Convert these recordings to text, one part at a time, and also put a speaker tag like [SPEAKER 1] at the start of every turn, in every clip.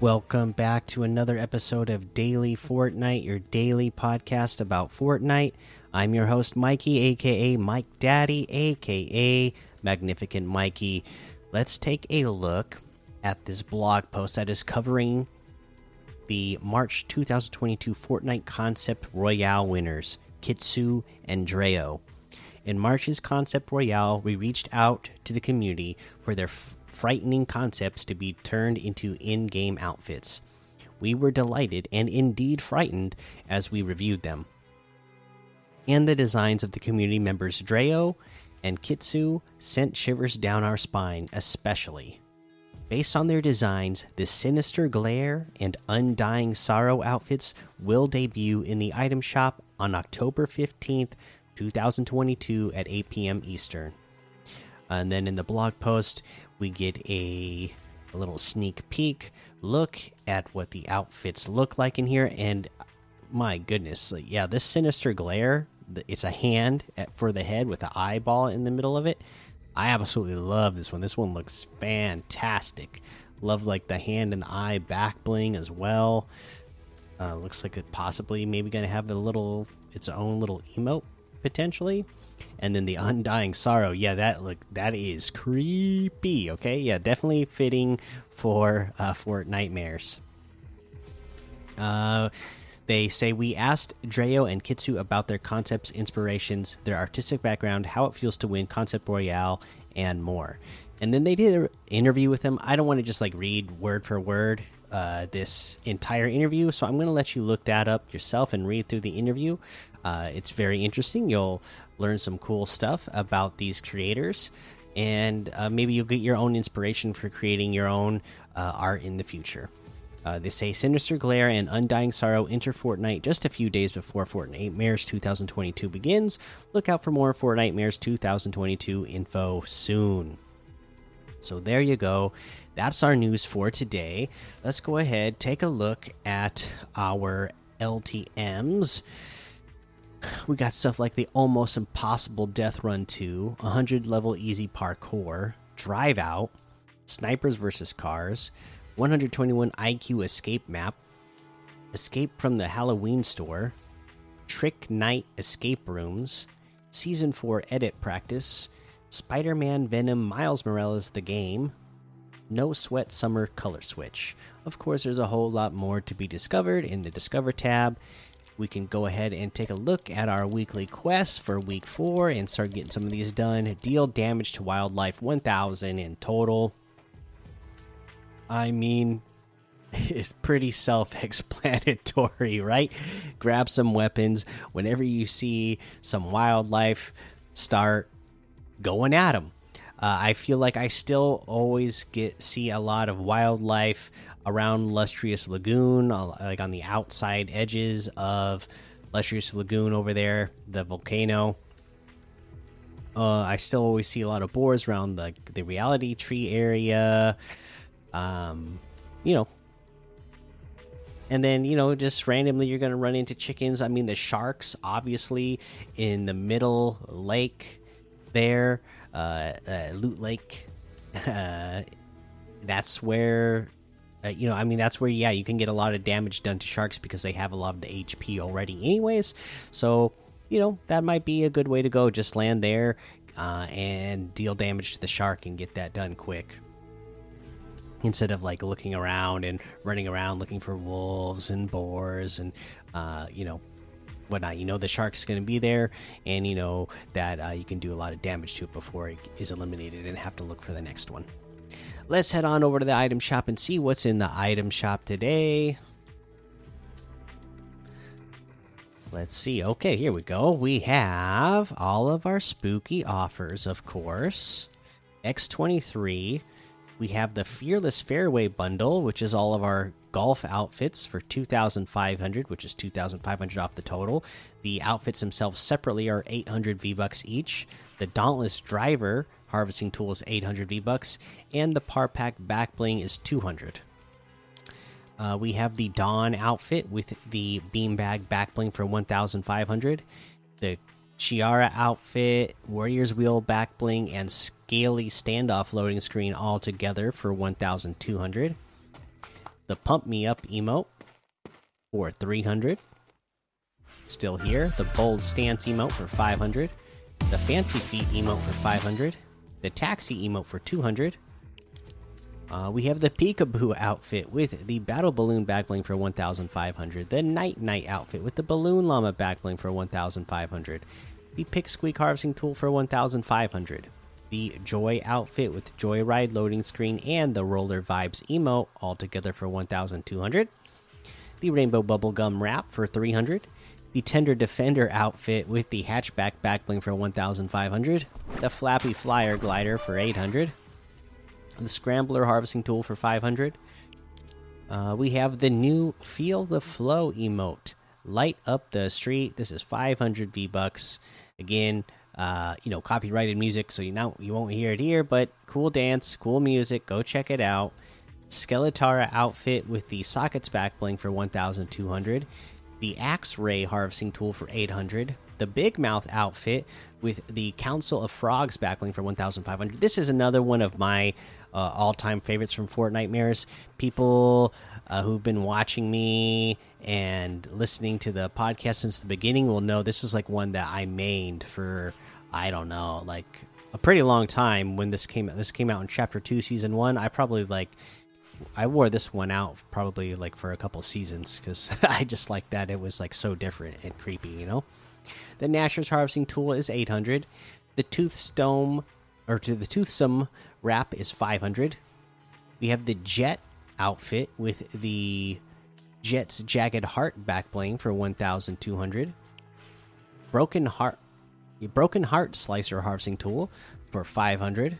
[SPEAKER 1] Welcome back to another episode of Daily Fortnite, your daily podcast about Fortnite. I'm your host, Mikey, aka Mike Daddy, aka Magnificent Mikey. Let's take a look at this blog post that is covering the March 2022 Fortnite Concept Royale winners, Kitsu and Dreo. In March's Concept Royale, we reached out to the community for their frightening concepts to be turned into in game outfits. We were delighted and indeed frightened as we reviewed them. And the designs of the community members Dreo and Kitsu sent shivers down our spine, especially. Based on their designs, the Sinister Glare and Undying Sorrow outfits will debut in the item shop on October 15th, 2022 at 8 p.m. Eastern. And then in the blog post, we get a, a little sneak peek look at what the outfits look like in here. And my goodness, yeah, this sinister glare, it's a hand for the head with an eyeball in the middle of it. I absolutely love this one. This one looks fantastic. Love like the hand and eye back bling as well. Uh, looks like it possibly maybe gonna have a little its own little emote potentially and then the undying sorrow yeah that look that is creepy okay yeah definitely fitting for uh for nightmares uh they say we asked Dreo and Kitsu about their concepts, inspirations, their artistic background, how it feels to win Concept Royale, and more. And then they did an interview with them. I don't want to just like read word for word uh, this entire interview, so I'm going to let you look that up yourself and read through the interview. Uh, it's very interesting. You'll learn some cool stuff about these creators, and uh, maybe you'll get your own inspiration for creating your own uh, art in the future. Uh, they say Sinister Glare and Undying Sorrow enter Fortnite just a few days before Fortnitemares 2022 begins. Look out for more Fortnitemares 2022 info soon. So there you go. That's our news for today. Let's go ahead take a look at our LTMs we got stuff like the almost impossible death run 2 100 level easy parkour drive out snipers versus cars 121 iq escape map escape from the halloween store trick night escape rooms season 4 edit practice spider-man venom miles morales the game no sweat summer color switch of course there's a whole lot more to be discovered in the discover tab we can go ahead and take a look at our weekly quests for week four and start getting some of these done. Deal damage to wildlife 1000 in total. I mean, it's pretty self explanatory, right? Grab some weapons. Whenever you see some wildlife, start going at them. Uh, I feel like I still always get see a lot of wildlife around Lustrous Lagoon, uh, like on the outside edges of Lustrous Lagoon over there, the volcano. Uh, I still always see a lot of boars around the the reality tree area. Um, you know, and then you know just randomly you're gonna run into chickens. I mean the sharks, obviously, in the middle lake there, uh, uh Loot Lake. Uh, that's where uh, you know, I mean, that's where yeah, you can get a lot of damage done to sharks because they have a lot of the HP already, anyways. So you know that might be a good way to go. Just land there uh, and deal damage to the shark and get that done quick. Instead of like looking around and running around looking for wolves and boars and uh, you know whatnot. You know the shark's going to be there, and you know that uh, you can do a lot of damage to it before it is eliminated and have to look for the next one let's head on over to the item shop and see what's in the item shop today. Let's see. Okay, here we go. We have all of our spooky offers, of course. X23. We have the Fearless Fairway bundle, which is all of our golf outfits for 2500, which is 2500 off the total. The outfits themselves separately are 800 V-bucks each. The Dauntless Driver harvesting tool is 800 V bucks, and the par pack back bling is 200. Uh, we have the Dawn outfit with the beanbag back bling for 1,500. The Chiara outfit, Warrior's Wheel back bling, and Scaly standoff loading screen all together for 1,200. The Pump Me Up emote for 300. Still here. The Bold Stance emote for 500. The Fancy Feet emote for 500. The Taxi emote for 200. Uh, we have the Peekaboo outfit with the Battle Balloon backbling for 1,500. The Nite Nite outfit with the Balloon Llama backbling for 1,500. The Pick Squeak harvesting tool for 1,500. The Joy outfit with Joyride loading screen and the Roller Vibes emote all together for 1,200. The Rainbow Bubblegum wrap for 300. The Tender Defender outfit with the Hatchback backbling for 1,500. The Flappy Flyer glider for 800 the scrambler harvesting tool for 500 uh, we have the new feel the flow emote. Light up the street. This is 500 v bucks. Again uh, you know copyrighted music so you know you won't hear it here but cool dance cool music. Go check it out. Skeletara outfit with the sockets back bling for 1200 the axe ray harvesting tool for 800 the big mouth outfit with the council of frogs backbling for 1500 this is another one of my uh, all-time favorites from Fortnitemares. People uh, who've been watching me and listening to the podcast since the beginning will know this is like one that I mained for I don't know, like a pretty long time when this came this came out in chapter 2 season 1. I probably like I wore this one out probably like for a couple seasons cuz I just like that it was like so different and creepy, you know. The Gnashers harvesting tool is 800. The Toothstone or to the Toothsome wrap is 500. We have the Jet outfit with the Jet's Jagged Heart backbling for 1,200. Broken Heart, Broken Heart Slicer harvesting tool for 500.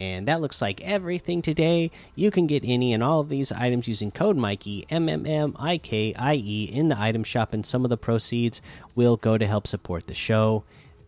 [SPEAKER 1] And that looks like everything today. You can get any and all of these items using code Mikey M M M I K I E in the item shop, and some of the proceeds will go to help support the show